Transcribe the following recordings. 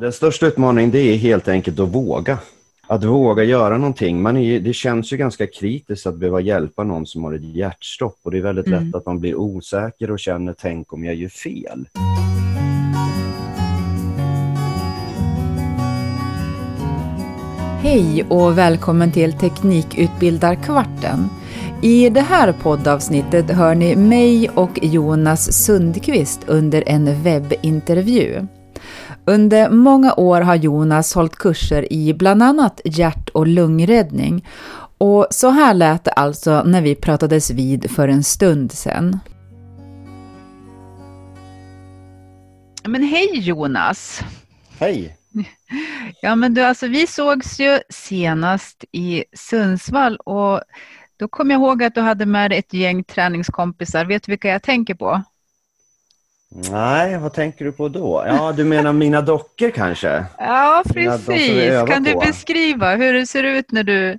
Den största utmaningen det är helt enkelt att våga. Att våga göra någonting. Man är, det känns ju ganska kritiskt att behöva hjälpa någon som har ett hjärtstopp och det är väldigt mm. lätt att man blir osäker och känner tänk om jag gör fel. Hej och välkommen till Teknikutbildarkvarten. I det här poddavsnittet hör ni mig och Jonas Sundqvist under en webbintervju. Under många år har Jonas hållit kurser i bland annat hjärt och lungräddning och så här lät det alltså när vi pratades vid för en stund sedan. Men hej Jonas! Hej! Ja men du, alltså vi sågs ju senast i Sundsvall och då kom jag ihåg att du hade med dig ett gäng träningskompisar. Vet du vilka jag tänker på? Nej, vad tänker du på då? Ja, du menar mina dockor kanske? Ja, precis. Kan du beskriva hur det ser ut när du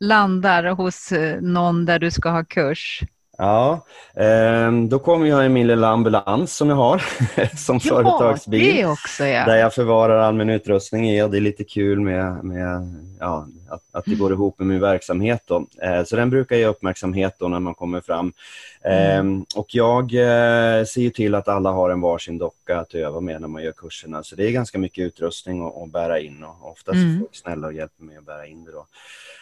landar hos eh, någon där du ska ha kurs? Ja, eh, då kommer jag i min lilla ambulans som jag har som ja, företagsbil. Också, ja. Där jag förvarar all min utrustning i och det är lite kul med, med ja, att, att det går ihop med min verksamhet. Då. Eh, så den brukar ge uppmärksamhet då när man kommer fram. Mm. Och jag eh, ser till att alla har en varsin docka att öva med när man gör kurserna. Så det är ganska mycket utrustning att, att bära in och oftast mm. folk snälla och hjälper mig att bära in det. Då.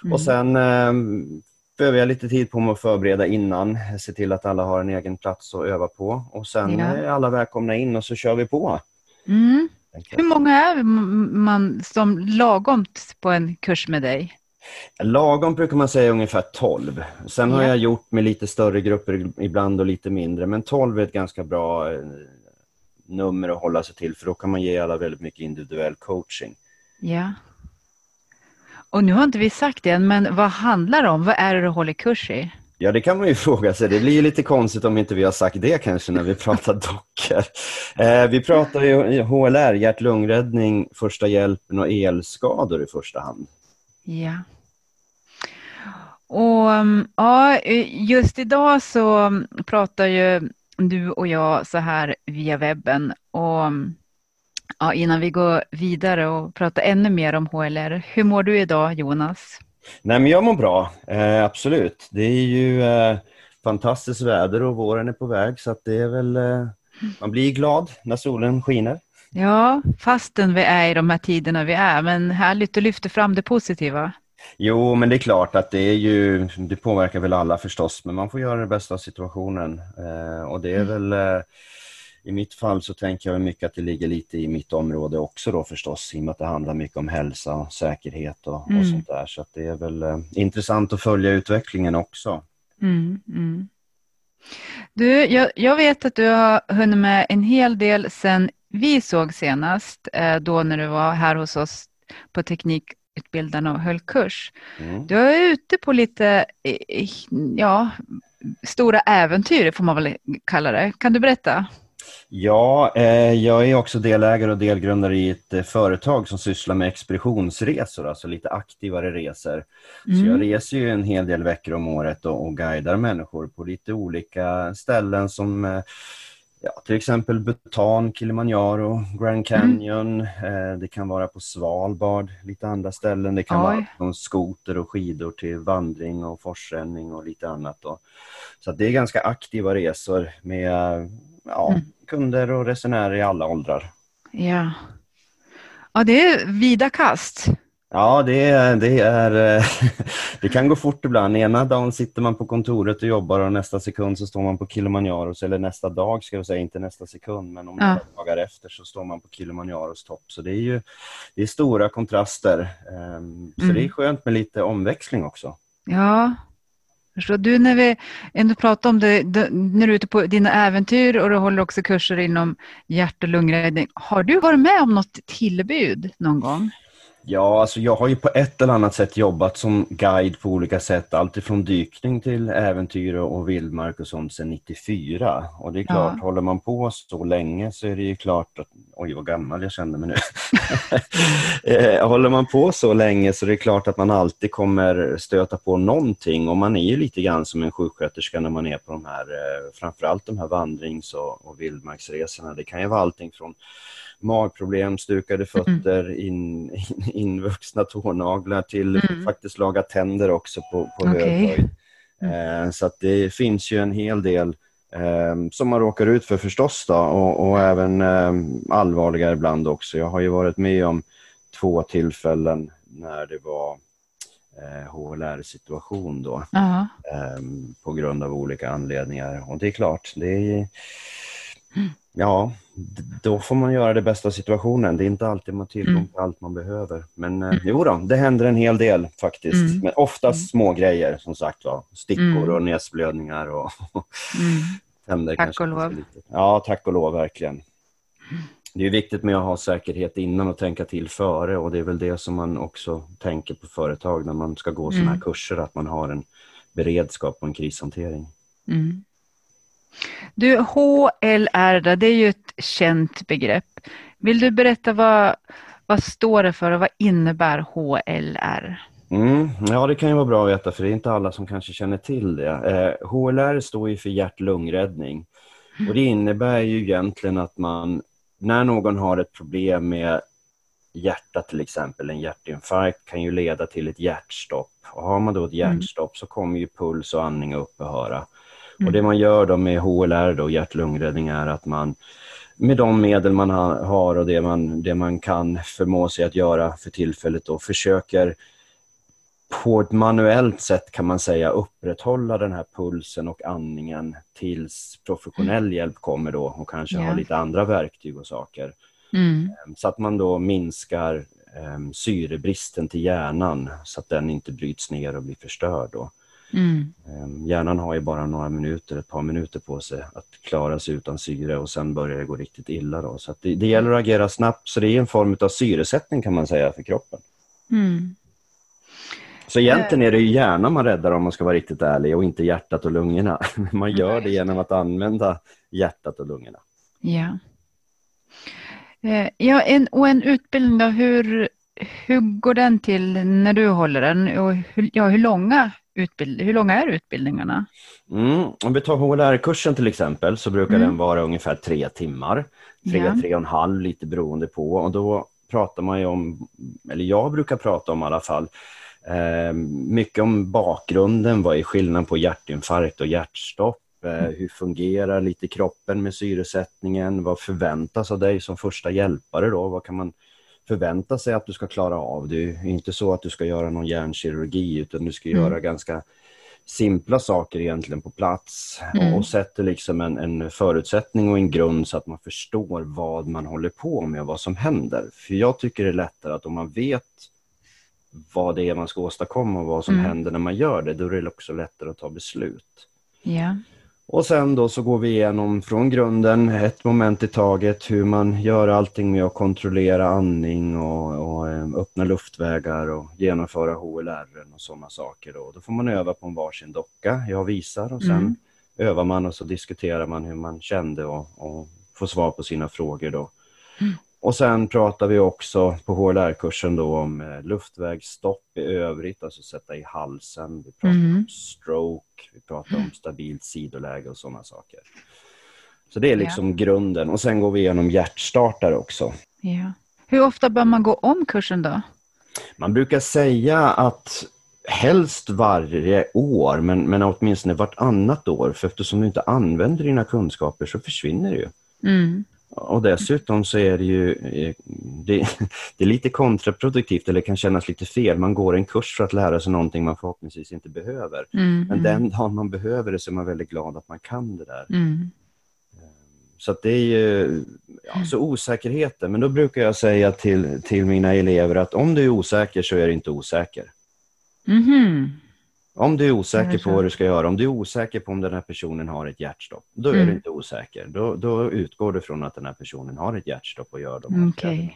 Mm. Och sen ehm, behöver jag lite tid på mig att förbereda innan, se till att alla har en egen plats att öva på och sen ja. är alla välkomna in och så kör vi på. Mm. Hur många är man som lagom på en kurs med dig? Lagom brukar man säga ungefär 12. Sen ja. har jag gjort med lite större grupper ibland och lite mindre, men 12 är ett ganska bra eh, nummer att hålla sig till för då kan man ge alla väldigt mycket individuell coaching. Ja. Och nu har inte vi sagt det än, men vad handlar det om? Vad är det du håller kurs i? Ja, det kan man ju fråga sig. Det blir ju lite konstigt om inte vi har sagt det kanske när vi pratar dockor. Eh, vi pratar ju HLR, hjärt-lungräddning, första hjälpen och elskador i första hand. Ja. Och mm, ja, just idag så pratar ju du och jag så här via webben. Och mm, Ja, innan vi går vidare och pratar ännu mer om HLR, hur mår du idag Jonas? Nej, men jag mår bra, eh, absolut. Det är ju eh, fantastiskt väder och våren är på väg så att det är väl, eh, man blir glad när solen skiner. Ja, fastän vi är i de här tiderna vi är, men härligt att lyfta fram det positiva. Jo, men det är klart att det är ju, det påverkar väl alla förstås, men man får göra det bästa av situationen. Eh, och det är mm. väl eh, i mitt fall så tänker jag mycket att det ligger lite i mitt område också då förstås, i och med att det handlar mycket om hälsa och säkerhet och, mm. och sånt där. Så det är väl eh, intressant att följa utvecklingen också. Mm, mm. Du, jag, jag, vet att du har hunnit med en hel del sen vi såg senast, eh, då när du var här hos oss på Teknikutbildarna och höll kurs. Mm. Du är ute på lite, ja, stora äventyr får man väl kalla det. Kan du berätta? Ja, eh, jag är också delägare och delgrundare i ett eh, företag som sysslar med expeditionsresor, alltså lite aktivare resor. Mm. Så jag mm. reser ju en hel del veckor om året och, och guidar människor på lite olika ställen som eh, ja, till exempel Bhutan, Kilimanjaro, Grand Canyon. Mm. Det kan vara på Svalbard, lite andra ställen. Det kan Oj. vara från skoter och skidor till vandring och forsränning och lite annat. Då. Så det är ganska aktiva resor med ja, mm. kunder och resenärer i alla åldrar. Ja, ja det är vida kast. Ja, det, det, är, det kan gå fort ibland. Ena dagen sitter man på kontoret och jobbar och nästa sekund så står man på Kilimanjaros, eller nästa dag ska jag säga, inte nästa sekund, men om ja. några dagar efter så står man på Kilimanjaros topp. Så det är ju det är stora kontraster. Ehm, så mm. det är skönt med lite omväxling också. Ja, Förstår du, när vi ändå pratar om det, när du är ute på dina äventyr och du håller också kurser inom hjärt och lungräddning. Har du varit med om något tillbud någon gång? Ja, alltså jag har ju på ett eller annat sätt jobbat som guide på olika sätt. Alltifrån dykning till äventyr och vildmark och sånt sedan 94. Och det är klart, ja. håller man på så länge så är det ju klart att... Oj, vad gammal jag kände mig nu. Eh, håller man på så länge så är det klart att man alltid kommer stöta på någonting. Och man är ju lite grann som en sjuksköterska när man är på de här, eh, framförallt de här vandrings och, och vildmarksresorna. Det kan ju vara allting från magproblem, stukade fötter, mm. in, in, invuxna tånaglar till mm. faktiskt laga tänder också på, på okay. hög höjd. Mm. Eh, så det finns ju en hel del eh, som man råkar ut för förstås då, och, och även eh, allvarligare ibland också. Jag har ju varit med om två tillfällen när det var HLR-situation då. Uh -huh. på grund av olika anledningar. Och det är klart, det är Ja, då får man göra det bästa av situationen. Det är inte alltid man har tillgång mm. till allt man behöver. Men mm. jo då, det händer en hel del faktiskt. Mm. Men oftast mm. små grejer som sagt var. Stickor mm. och näsblödningar och mm. tänder. Tack kanske och lov. Ja, tack och lov verkligen. Det är viktigt med att ha säkerhet innan och tänka till före och det är väl det som man också tänker på företag när man ska gå mm. sådana här kurser, att man har en beredskap och en krishantering. Mm. Du, HLR, det är ju ett känt begrepp. Vill du berätta vad, vad står det för och vad innebär HLR? Mm, ja, det kan ju vara bra att veta för det är inte alla som kanske känner till det. Eh, HLR står ju för hjärt-lungräddning och det innebär ju egentligen att man när någon har ett problem med hjärtat till exempel, en hjärtinfarkt kan ju leda till ett hjärtstopp. Och har man då ett mm. hjärtstopp så kommer ju puls och andning att upphöra. Mm. Och det man gör då med HLR, då, hjärt-lungräddning, är att man med de medel man har och det man, det man kan förmå sig att göra för tillfället då försöker på ett manuellt sätt kan man säga upprätthålla den här pulsen och andningen tills professionell mm. hjälp kommer då och kanske yeah. har lite andra verktyg och saker. Mm. Ehm, så att man då minskar um, syrebristen till hjärnan så att den inte bryts ner och blir förstörd. Då. Mm. Ehm, hjärnan har ju bara några minuter, ett par minuter på sig att klara sig utan syre och sen börjar det gå riktigt illa. Då. Så det, det, gäller att agera snabbt, så det är en form av syresättning kan man säga för kroppen. Mm. Så egentligen är det ju hjärnan man räddar om man ska vara riktigt ärlig och inte hjärtat och lungorna. Man gör det genom att använda hjärtat och lungorna. Ja. Eh, ja, en, och en utbildning då, hur, hur går den till när du håller den? Och hur, ja, hur långa utbild hur långa är utbildningarna? Mm, om vi tar HLR-kursen till exempel så brukar mm. den vara ungefär tre timmar. Tre, ja. tre och en halv lite beroende på och då pratar man ju om, eller jag brukar prata om i alla fall, eh, mycket om bakgrunden, vad är skillnaden på hjärtinfarkt och hjärtstopp? Eh, mm. Hur fungerar lite kroppen med syresättningen? Vad förväntas av dig som första hjälpare då? Vad kan man förvänta sig att du ska klara av. Det är inte så att du ska göra någon hjärnkirurgi utan du ska mm. göra ganska simpla saker egentligen på plats mm. och sätter liksom en, en, förutsättning och en grund så att man förstår vad man håller på med och vad som händer. För jag tycker det är lättare att om man vet vad det är man ska åstadkomma och vad som mm. händer när man gör det, då är det också lättare att ta beslut. Ja. Och sen då så går vi igenom från grunden, ett moment i taget, hur man gör allting med att kontrollera andning och, och eh, öppna luftvägar och genomföra HLR och sådana saker. Då. då får man öva på en varsin docka, jag visar och sen mm. övar man och så diskuterar man hur man kände och, och får svar på sina frågor då. Mm. Och sen pratar vi också på HLR-kursen då om eh, luftvägsstopp i övrigt, alltså sätta i halsen. Vi pratar mm. om stroke, vi pratar om stabilt sidoläge och sådana saker. Så det är liksom ja. grunden. Och sen går vi igenom hjärtstartare också. Ja. Hur ofta bör man gå om kursen då? Man brukar säga att helst varje år, men, men åtminstone vartannat år. För eftersom du inte använder dina kunskaper så försvinner det ju. Mm. Och dessutom så är det ju eh, det, det, är lite kontraproduktivt eller kan kännas lite fel. Man går en kurs för att lära sig någonting man förhoppningsvis inte behöver. Mm, Men den mm. dagen man behöver det så är man väldigt glad att man kan det där. Mm. Ehm, så det är ju ja, så osäkerheten. Men då brukar jag säga till, till mina elever att om du är osäker så är du inte osäker. Mm. Om du är osäker på vad du ska göra, om du är osäker på om den här personen har ett hjärtstopp, då är mm. du inte osäker. Då, då, utgår du från att den här personen har ett hjärtstopp och gör de okay.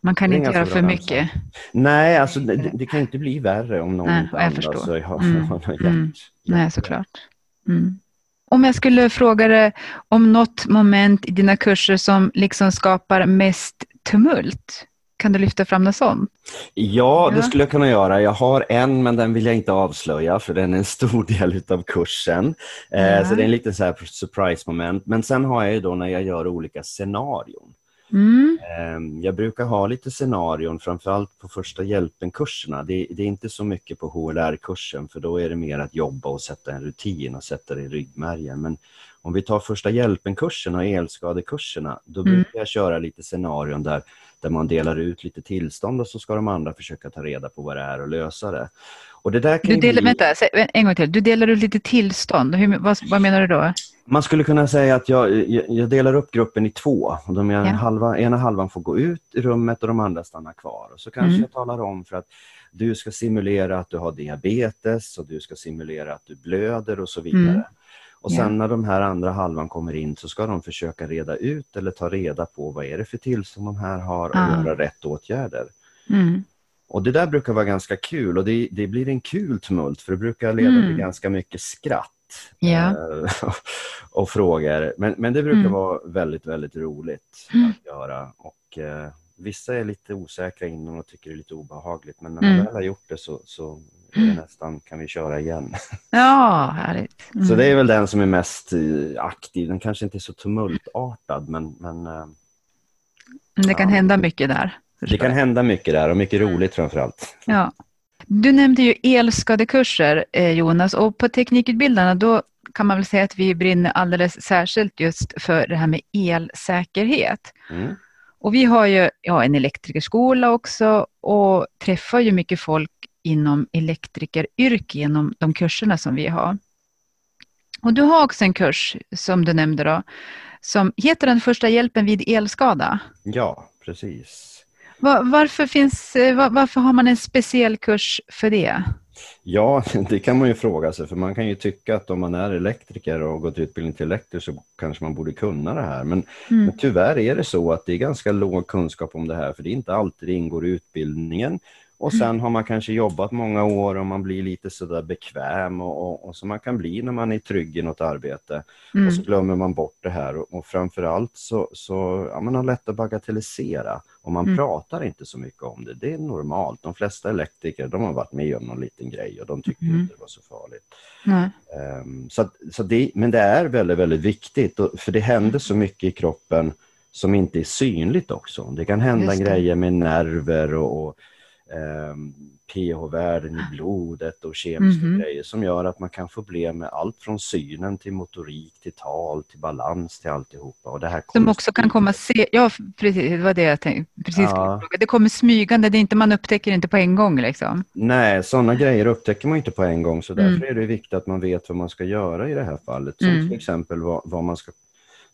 Man kan inte göra för mycket. Nej, alltså det, det, kan inte bli värre om någon Nej, jag förstår. Så har, mm. har hjärt, mm. Nej, såklart. Mm. Om jag skulle fråga dig om något moment i dina kurser som liksom skapar mest tumult, kan du lyfta fram något sånt? Ja, det skulle jag kunna göra. Jag har en, men den vill jag inte avslöja för den är en stor del av kursen. Ja. Så det är en liten så surprise-moment. Men sen har jag ju då när jag gör olika scenarion. Mm. Ehm, jag brukar ha lite scenarion, framförallt på första hjälpen-kurserna. Det, det, är inte så mycket på HLR-kursen, för då är det mer att jobba och sätta en rutin och sätta det i ryggmärgen. Men om vi tar första hjälpen-kursen och elskadekurserna, då mm. brukar jag köra lite scenarion där, där man delar ut lite tillstånd och så ska de andra försöka ta reda på vad det är och lösa det. Och det där kan du delar, bli... Vänta, en gång till. Du delar ut lite tillstånd. Hur, vad, vad menar du då? Man skulle kunna säga att jag, jag delar upp gruppen i två. Och de ja. halva, ena halvan får gå ut i rummet och de andra stannar kvar. Och så kanske mm. jag talar om för att du ska simulera att du har diabetes och du ska simulera att du blöder och så vidare. Mm. Och sen yeah. när de här andra halvan kommer in så ska de försöka reda ut eller ta reda på vad är det för tillstånd de här har och ah. göra rätt åtgärder. Mm. Och det där brukar vara ganska kul och det, det blir en kul tumult för det brukar leda mm. till ganska mycket skratt. Yeah. och frågor. Men, men det brukar mm. vara väldigt, väldigt roligt mm. att göra. Och eh, Vissa är lite osäkra innan och tycker det är lite obehagligt men när man mm. väl har gjort det så, så Mm. Nästan kan vi köra igen. Ja, härligt. Mm. Så det är väl den som är mest eh, aktiv. Den kanske inte är så tumultartad men... men eh, det kan ja. hända mycket där. Det kan hända mycket där och mycket mm. roligt framför allt. Ja. Du nämnde ju elskadekurser eh, Jonas och på Teknikutbildarna då kan man väl säga att vi brinner alldeles särskilt just för det här med elsäkerhet. Mm. Och vi har ju ja, en elektrikerskola också och träffar ju mycket folk inom elektrikeryrke genom de kurserna som vi har. Och du har också en kurs som du nämnde då, som heter den första hjälpen vid elskada. Ja, precis. Var, varför, finns, eh, var, varför har man en speciell kurs för det? Ja, det kan man ju fråga sig, för man kan ju tycka att om man är elektriker och gått utbildning till elektriker så kanske man borde kunna det här. Men, mm. men, tyvärr är det så att det är ganska låg kunskap om det här, för det är inte alltid det ingår i utbildningen. Och mm. sen har man kanske jobbat många år och man blir lite sådär bekväm och, och, och som man kan bli när man är trygg i något arbete. Mm. Och så glömmer man bort det här och, och framförallt så, så ja, man har lätt att bagatellisera och man mm. pratar inte så mycket om det. Det är normalt. De flesta elektriker de har varit med om någon liten grej och de tycker mm. inte det var så farligt. Um, så, så det, men det är väldigt, väldigt viktigt och, för det händer så mycket i kroppen som inte är synligt också. Det kan hända det. grejer med nerver och, och eh, pH-värden i blodet och kemiska mm -hmm. grejer som gör att man kan få problem med allt från synen till motorik, till tal, till balans, till alltihopa. Och det här som också kan komma se Ja, precis, det var det jag tänkte. Precis ja. Det kommer smygande, det är inte, man upptäcker inte på en gång. Liksom. Nej, sådana grejer upptäcker man inte på en gång, så därför mm. är det viktigt att man vet vad man ska göra i det här fallet. Som mm. till exempel vad, vad man ska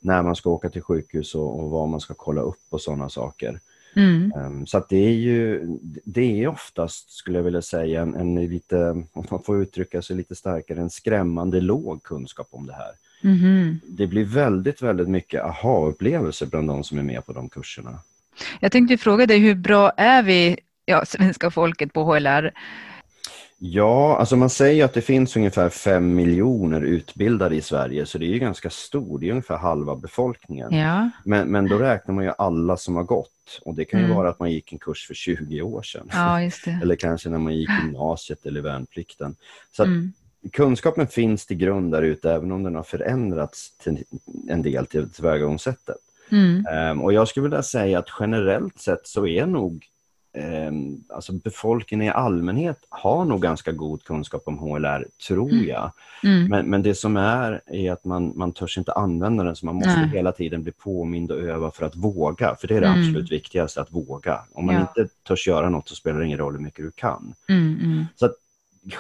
när man ska åka till sjukhus och, och vad man ska kolla upp och sådana saker. Mm. Ehm, så att det är ju, det är oftast, skulle jag vilja säga, en, en, lite, om man får uttrycka sig lite starkare, en skrämmande låg kunskap om det här. Mm. Det blir väldigt, väldigt mycket aha-upplevelser bland de som är med på de kurserna. Jag tänkte fråga dig, hur bra är vi, ja, svenska folket på HLR? Ja, alltså man säger att det finns ungefär fem miljoner utbildade i Sverige, så det är ju ganska stort, det är ungefär halva befolkningen. Ja. Men, men då räknar man ju alla som har gått och det kan ju mm. vara att man gick en kurs för 20 år sedan. Ja, eller kanske när man gick gymnasiet eller värnplikten. Så mm. kunskapen finns till grund där ute, även om den har förändrats en del till tillvägagångssättet. Mm. Um, och jag skulle vilja säga att generellt sett så är nog eh, alltså befolkningen i allmänhet har nog ganska god kunskap om HLR, tror mm. jag. Mm. Men, men det som är, är att man, man törs inte använda den, så man måste Nej. hela tiden bli påmind och öva för att våga. För det är det mm. absolut viktigaste, att våga. Om man ja. inte törs göra något så spelar det ingen roll hur mycket du kan. Mm, mm. Så att,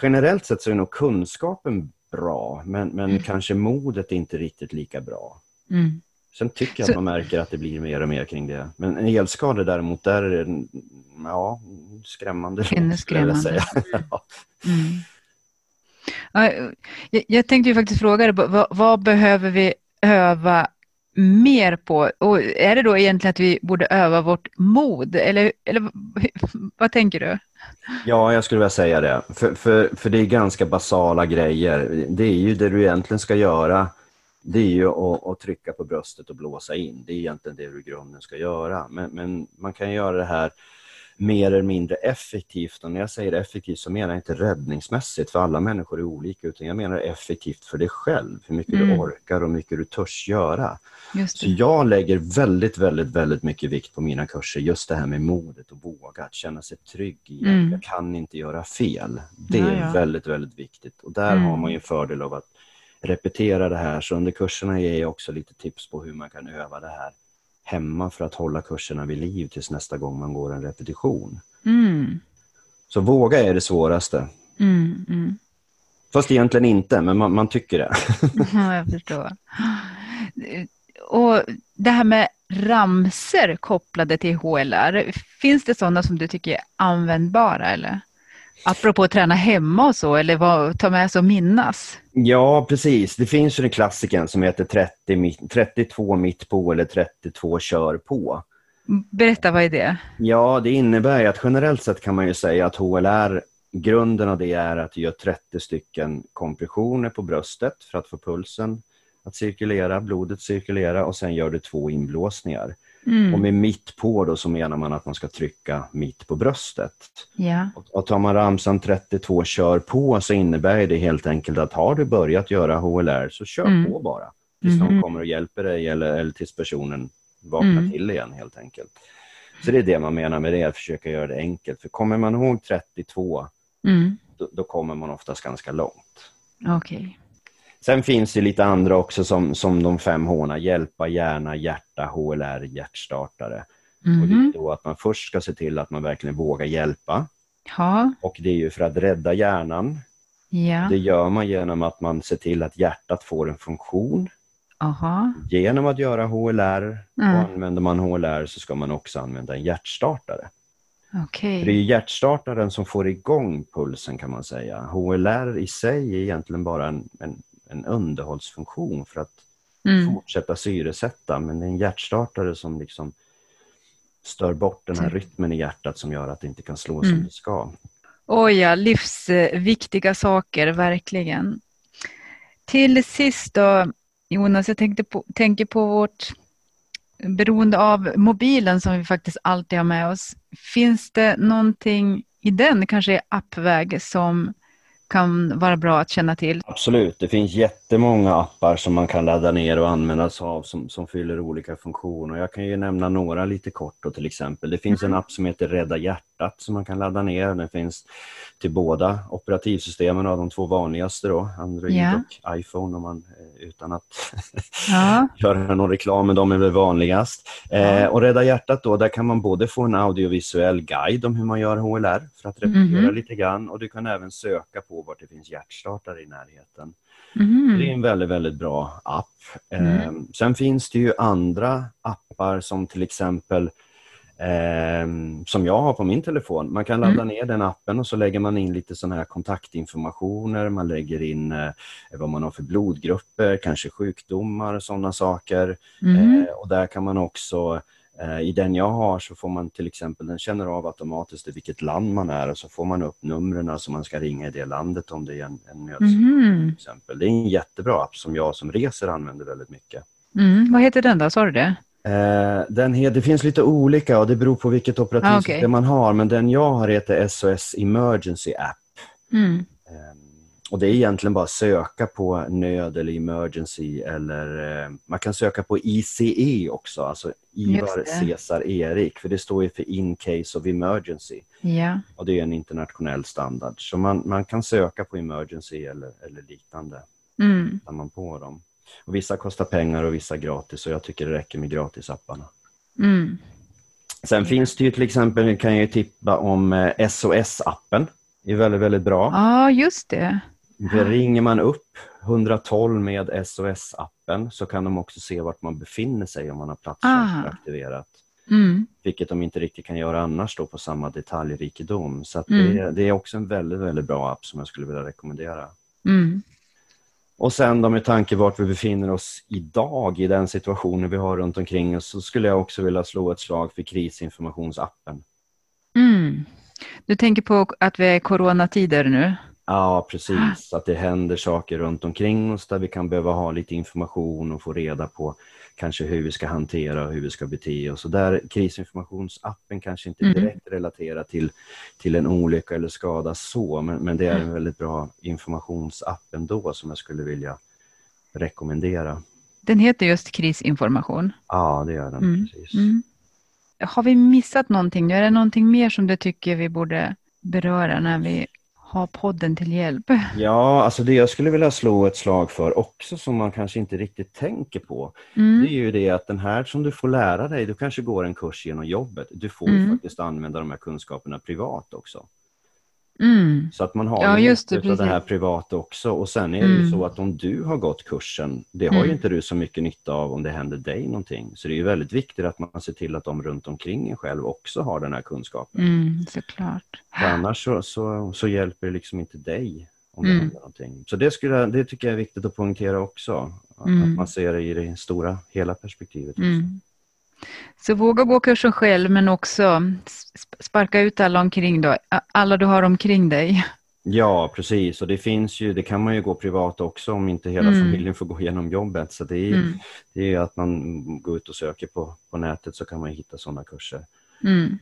generellt sett så är nog kunskapen bra, men, men mm. kanske modet är inte riktigt lika bra. Sen tycker jag så... att man märker att det blir mer och mer kring det. Men en elskada däremot, där är det ja, skrämmande. Ännu skrämmande. Säga. mm. jag, jag tänkte ju faktiskt fråga dig, vad, vad, behöver vi öva mer på? Och är det då egentligen att vi borde öva vårt mod? Eller, eller vad tänker du? Ja, jag skulle vilja säga det. För, för, för det är ganska basala grejer. Det är ju det du egentligen ska göra det är ju att, att, trycka på bröstet och blåsa in. Det är egentligen det du i grunden ska göra. Men, men, man kan göra det här mer eller mindre effektivt. Och när jag säger effektivt så menar jag inte räddningsmässigt, för alla människor är olika, utan jag menar effektivt för dig själv, hur mycket mm. du orkar och hur mycket du törs göra. Så jag lägger väldigt, väldigt, väldigt mycket vikt på mina kurser, just det här med modet och våga, att känna sig trygg i mm. att jag kan inte göra fel. Det är ja, ja. väldigt, väldigt viktigt. Och där mm. har man ju fördel av att repetera det här, så under kurserna ger jag också lite tips på hur man kan öva det här hemma för att hålla kurserna vid liv tills nästa gång man går en repetition. Mm. Så våga är det svåraste. Mm, mm. Fast egentligen inte, men man, man tycker det. ja, jag förstår. Och det här med ramser kopplade till HLR, finns det sådana som du tycker är användbara? Eller? Apropå att träna hemma och så, eller vad, ta med sig och minnas? Ja, precis. Det finns ju en klassiker som heter 30, 32 mitt på eller 32 kör på. Berätta, vad är det? Ja, det innebär att generellt sett kan man ju säga att HLR, grunden av det är att du gör 30 stycken kompressioner på bröstet för att få pulsen att cirkulera, blodet cirkulera och sen gör du två inblåsningar. Mm. Och med mitt på då så menar man att man ska trycka mitt på bröstet. Yeah. Och, tar man ramsan 32 kör på så innebär det helt enkelt att har du börjat göra HLR så kör mm. på bara. Tills mm. någon kommer och hjälper dig eller, eller tills personen vaknar mm. till igen helt enkelt. Så det är det man menar med det, att försöka göra det enkelt. För kommer man ihåg 32, mm. då, då, kommer man oftast ganska långt. Okay. Sen finns det lite andra också som, som de fem H, hjälpa, hjärna, hjärta, HLR, hjärtstartare. Mm. Och det är mhm. då att man först ska se till att man verkligen vågar hjälpa. Ja. Och det är ju för att rädda hjärnan. Ja. Det gör man genom att man ser till att hjärtat får en funktion. Aha. Genom att göra HLR, mm. och använder man HLR så ska man också använda en hjärtstartare. Okay. det är hjärtstartaren som får igång pulsen kan man säga. HLR i sig är egentligen bara en, en en underhållsfunktion för att mm. fortsätta syresätta. Men det är en hjärtstartare som liksom stör bort den här rytmen i hjärtat som gör att det inte kan slå som mm. det ska. Oj ja, livsviktiga saker, verkligen. Till sist då, Jonas, jag tänkte på, tänker på vårt beroende av mobilen som vi faktiskt alltid har med oss. Finns det någonting i den, kanske i appväg, som kan vara bra att känna till? Absolut, det finns jättemånga appar som man kan ladda ner och använda sig av som, som fyller olika funktioner. Jag kan ju nämna några lite kort då, till exempel. Det finns mm. en app som heter Rädda hjärtat som man kan ladda ner. Den finns till båda operativsystemen av de två vanligaste då, Android yeah. och iPhone om man, eh, utan att ja. göra någon reklam, men de är väl vanligast. Ja. Eh, och Rädda hjärtat då, där kan man både få en audiovisuell guide om hur man gör HLR för att repetera mm. lite grann och du kan även söka på vart det finns hjärtstartare i närheten. Mm. Det är en väldigt, väldigt bra app. Mm. Eh, sen finns det ju andra appar som till exempel eh, som jag har på min telefon. Man kan ladda mm. ner den appen och så lägger man in lite sådana här kontaktinformationer. Man lägger in eh, vad man har för blodgrupper, kanske sjukdomar och sådana saker. Mm. Eh, och där kan man också i den jag har så får man till exempel, den känner av automatiskt i vilket land man är och så får man upp numren som man ska ringa i det landet om det är en, en nödsituation. Mm. Till exempel. Det är en jättebra app som jag som reser använder väldigt mycket. Mm. Vad heter den då, sa du det? Eh, den he, det finns lite olika och det beror på vilket operativsystem ah, okay. man har, men den jag har heter SOS Emergency App. Mm. Eh, och Det är egentligen bara att söka på nöd eller emergency eller eh, man kan söka på ICE också, alltså Ivar Cesar Erik, för det står ju för In Case of Emergency. Ja. Och det är en internationell standard, så man, man kan söka på emergency eller, eller liknande. Mm. Man på dem. Och vissa kostar pengar och vissa gratis och jag tycker det räcker med gratisapparna. Mm. Sen finns det ju till exempel, kan jag tippa om SOS-appen. Eh, Det är väldigt, väldigt bra. Ja, ah, just det. För ringer man upp 112 med SOS-appen så kan de också se vart man befinner sig om man har platstjänster aktiverat. Mm. Vilket de inte riktigt kan göra annars då på samma detaljrikedom. Så mm. det, det, är också en väldigt, väldigt bra app som jag skulle vilja rekommendera. Mm. Och sen då med tanke vart vi befinner oss idag i den situationen vi har runt omkring oss så skulle jag också vilja slå ett slag för krisinformationsappen. Mm. Du tänker på att vi är coronatider nu? Ja, precis. Att det händer saker runt omkring oss där vi kan behöva ha lite information och få reda på kanske hur vi ska hantera och hur vi ska bete oss. Och där krisinformationsappen kanske inte mm. direkt mm. relaterar till, till en olycka eller skada så, men, men det är en väldigt bra informationsapp ändå som jag skulle vilja rekommendera. Den heter just krisinformation? Ja, det gör den. Mm. Precis. Mm. Har vi missat någonting? Är det någonting mer som du tycker vi borde beröra när vi har podden till hjälp? Ja, alltså det jag skulle vilja slå ett slag för också som man kanske inte riktigt tänker på. Mm. Det är ju det att den här som du får lära dig, du kanske går en kurs genom jobbet. Du får mm. ju faktiskt använda de här kunskaperna privat också. Mm. Så att man har ja, just det, av det här privat också. Och sen är det mm. ju så att om du har gått kursen, det har mm. ju inte du så mycket nytta av om det händer dig någonting. Så det är ju väldigt viktigt att man ser till att de runt omkring en själv också har den här kunskapen. Mm, såklart. För annars så, så, så, hjälper det liksom inte dig om det mm. händer någonting. Så det, skulle, det tycker jag är viktigt att poängtera också. Att, mm. att man ser det i det stora, hela perspektivet. Också. Så våga gå kursen själv men också sparka ut alla omkring då, alla du har omkring dig. Ja, precis. Och det finns ju, det kan man ju gå privat också om inte hela mm. familjen får gå igenom jobbet. Så det är, mm. det är att man går ut och söker på, på nätet så kan man hitta sådana kurser. Mm.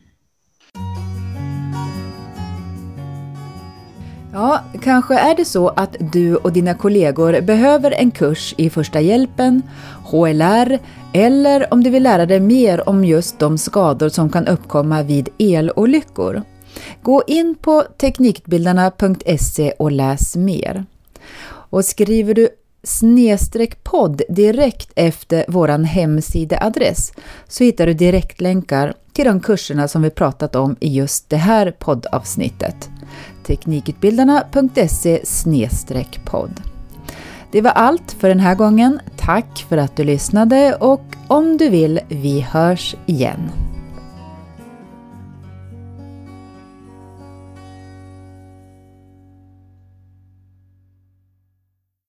Ja, kanske är det så att du och dina kollegor behöver en kurs i första hjälpen, HLR eller om du vill lära dig mer om just de skador som kan uppkomma vid elolyckor. Gå in på teknikutbildarna.se och läs mer. Och skriver du snedstreck podd direkt efter vår hemsideadress så hittar du direktlänkar till de kurserna som vi pratat om i just det här poddavsnittet. Teknikutbildarna.se podd. Det var allt för den här gången. Tack för att du lyssnade och om du vill, vi hörs igen.